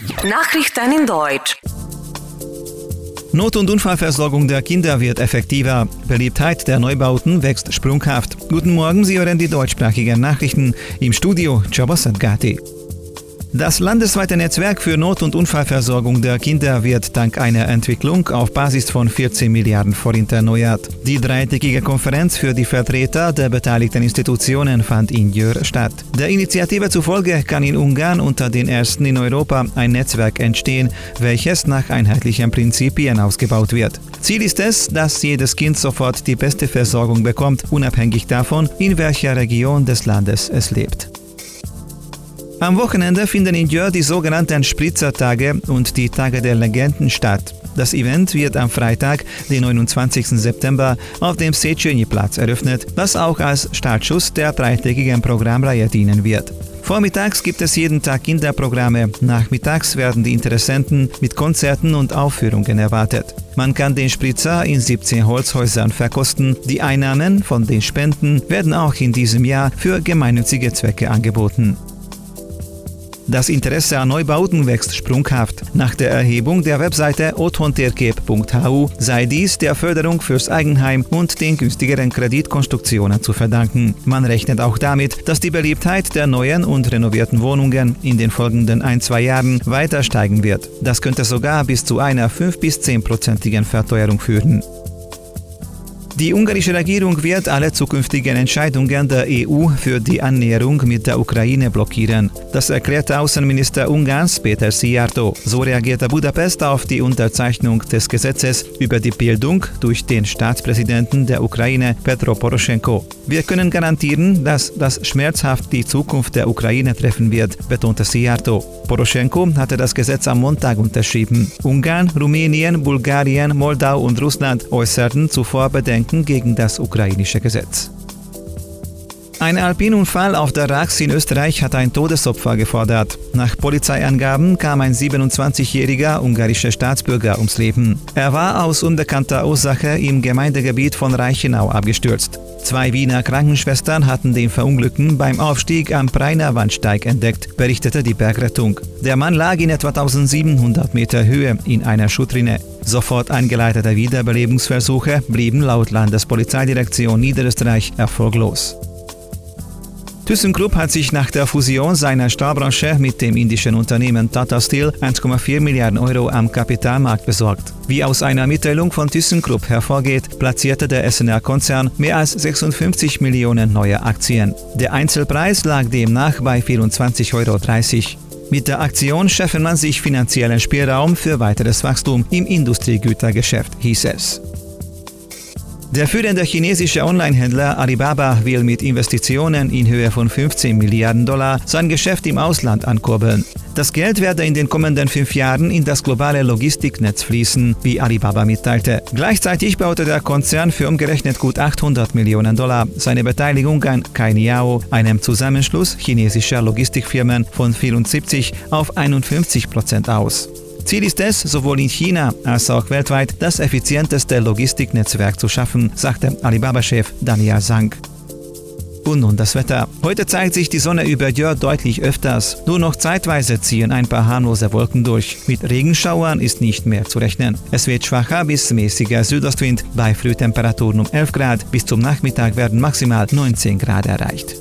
Nachrichten in Deutsch. Not- und Unfallversorgung der Kinder wird effektiver. Beliebtheit der Neubauten wächst sprunghaft. Guten Morgen, Sie hören die deutschsprachigen Nachrichten im Studio Chabosat Gati. Das landesweite Netzwerk für Not- und Unfallversorgung der Kinder wird dank einer Entwicklung auf Basis von 14 Milliarden Forint erneuert. Die dreitägige Konferenz für die Vertreter der beteiligten Institutionen fand in Jör statt. Der Initiative zufolge kann in Ungarn unter den ersten in Europa ein Netzwerk entstehen, welches nach einheitlichen Prinzipien ausgebaut wird. Ziel ist es, dass jedes Kind sofort die beste Versorgung bekommt, unabhängig davon, in welcher Region des Landes es lebt. Am Wochenende finden in Jör die sogenannten Spritzertage und die Tage der Legenden statt. Das Event wird am Freitag, den 29. September, auf dem Seceni-Platz eröffnet, was auch als Startschuss der dreitägigen Programmreihe dienen wird. Vormittags gibt es jeden Tag Kinderprogramme, nachmittags werden die Interessenten mit Konzerten und Aufführungen erwartet. Man kann den Spritzer in 17 Holzhäusern verkosten. Die Einnahmen von den Spenden werden auch in diesem Jahr für gemeinnützige Zwecke angeboten. Das Interesse an Neubauten wächst sprunghaft. Nach der Erhebung der Webseite othonterkep.hu sei dies der Förderung fürs Eigenheim und den günstigeren Kreditkonstruktionen zu verdanken. Man rechnet auch damit, dass die Beliebtheit der neuen und renovierten Wohnungen in den folgenden ein, zwei Jahren weiter steigen wird. Das könnte sogar bis zu einer 5- bis 10-prozentigen Verteuerung führen. Die ungarische Regierung wird alle zukünftigen Entscheidungen der EU für die Annäherung mit der Ukraine blockieren. Das erklärte Außenminister Ungarns Peter Szijjártó. So reagierte Budapest auf die Unterzeichnung des Gesetzes über die Bildung durch den Staatspräsidenten der Ukraine Petro Poroschenko. Wir können garantieren, dass das schmerzhaft die Zukunft der Ukraine treffen wird, betonte Szijjártó. Poroschenko hatte das Gesetz am Montag unterschrieben. Ungarn, Rumänien, Bulgarien, Moldau und Russland äußerten zuvor Bedenken Bedenken gegen das ukrainische Gesetz. Ein Alpinunfall auf der Rax in Österreich hat ein Todesopfer gefordert. Nach Polizeiangaben kam ein 27-jähriger ungarischer Staatsbürger ums Leben. Er war aus unbekannter Ursache im Gemeindegebiet von Reichenau abgestürzt. Zwei Wiener Krankenschwestern hatten den Verunglückten beim Aufstieg am Preiner Wandsteig entdeckt, berichtete die Bergrettung. Der Mann lag in etwa 1700 Meter Höhe in einer Schuttrinne. Sofort eingeleitete Wiederbelebungsversuche blieben laut Landespolizeidirektion Niederösterreich erfolglos. ThyssenKrupp hat sich nach der Fusion seiner Stahlbranche mit dem indischen Unternehmen Tata Steel 1,4 Milliarden Euro am Kapitalmarkt besorgt. Wie aus einer Mitteilung von ThyssenKrupp hervorgeht, platzierte der SNR-Konzern mehr als 56 Millionen neue Aktien. Der Einzelpreis lag demnach bei 24,30 Euro. Mit der Aktion schaffen man sich finanziellen Spielraum für weiteres Wachstum im Industriegütergeschäft, hieß es. Der führende chinesische Onlinehändler Alibaba will mit Investitionen in Höhe von 15 Milliarden Dollar sein Geschäft im Ausland ankurbeln. Das Geld werde in den kommenden fünf Jahren in das globale Logistiknetz fließen, wie Alibaba mitteilte. Gleichzeitig baute der Konzern für umgerechnet gut 800 Millionen Dollar seine Beteiligung an Cainiao, einem Zusammenschluss chinesischer Logistikfirmen von 74 auf 51 Prozent aus. Ziel ist es, sowohl in China als auch weltweit das effizienteste Logistiknetzwerk zu schaffen, sagte Alibaba-Chef Daniel Zhang. Und nun das Wetter. Heute zeigt sich die Sonne über Jör deutlich öfters. Nur noch zeitweise ziehen ein paar harmlose Wolken durch. Mit Regenschauern ist nicht mehr zu rechnen. Es wird schwacher bis mäßiger Südostwind bei Frühtemperaturen um 11 Grad. Bis zum Nachmittag werden maximal 19 Grad erreicht.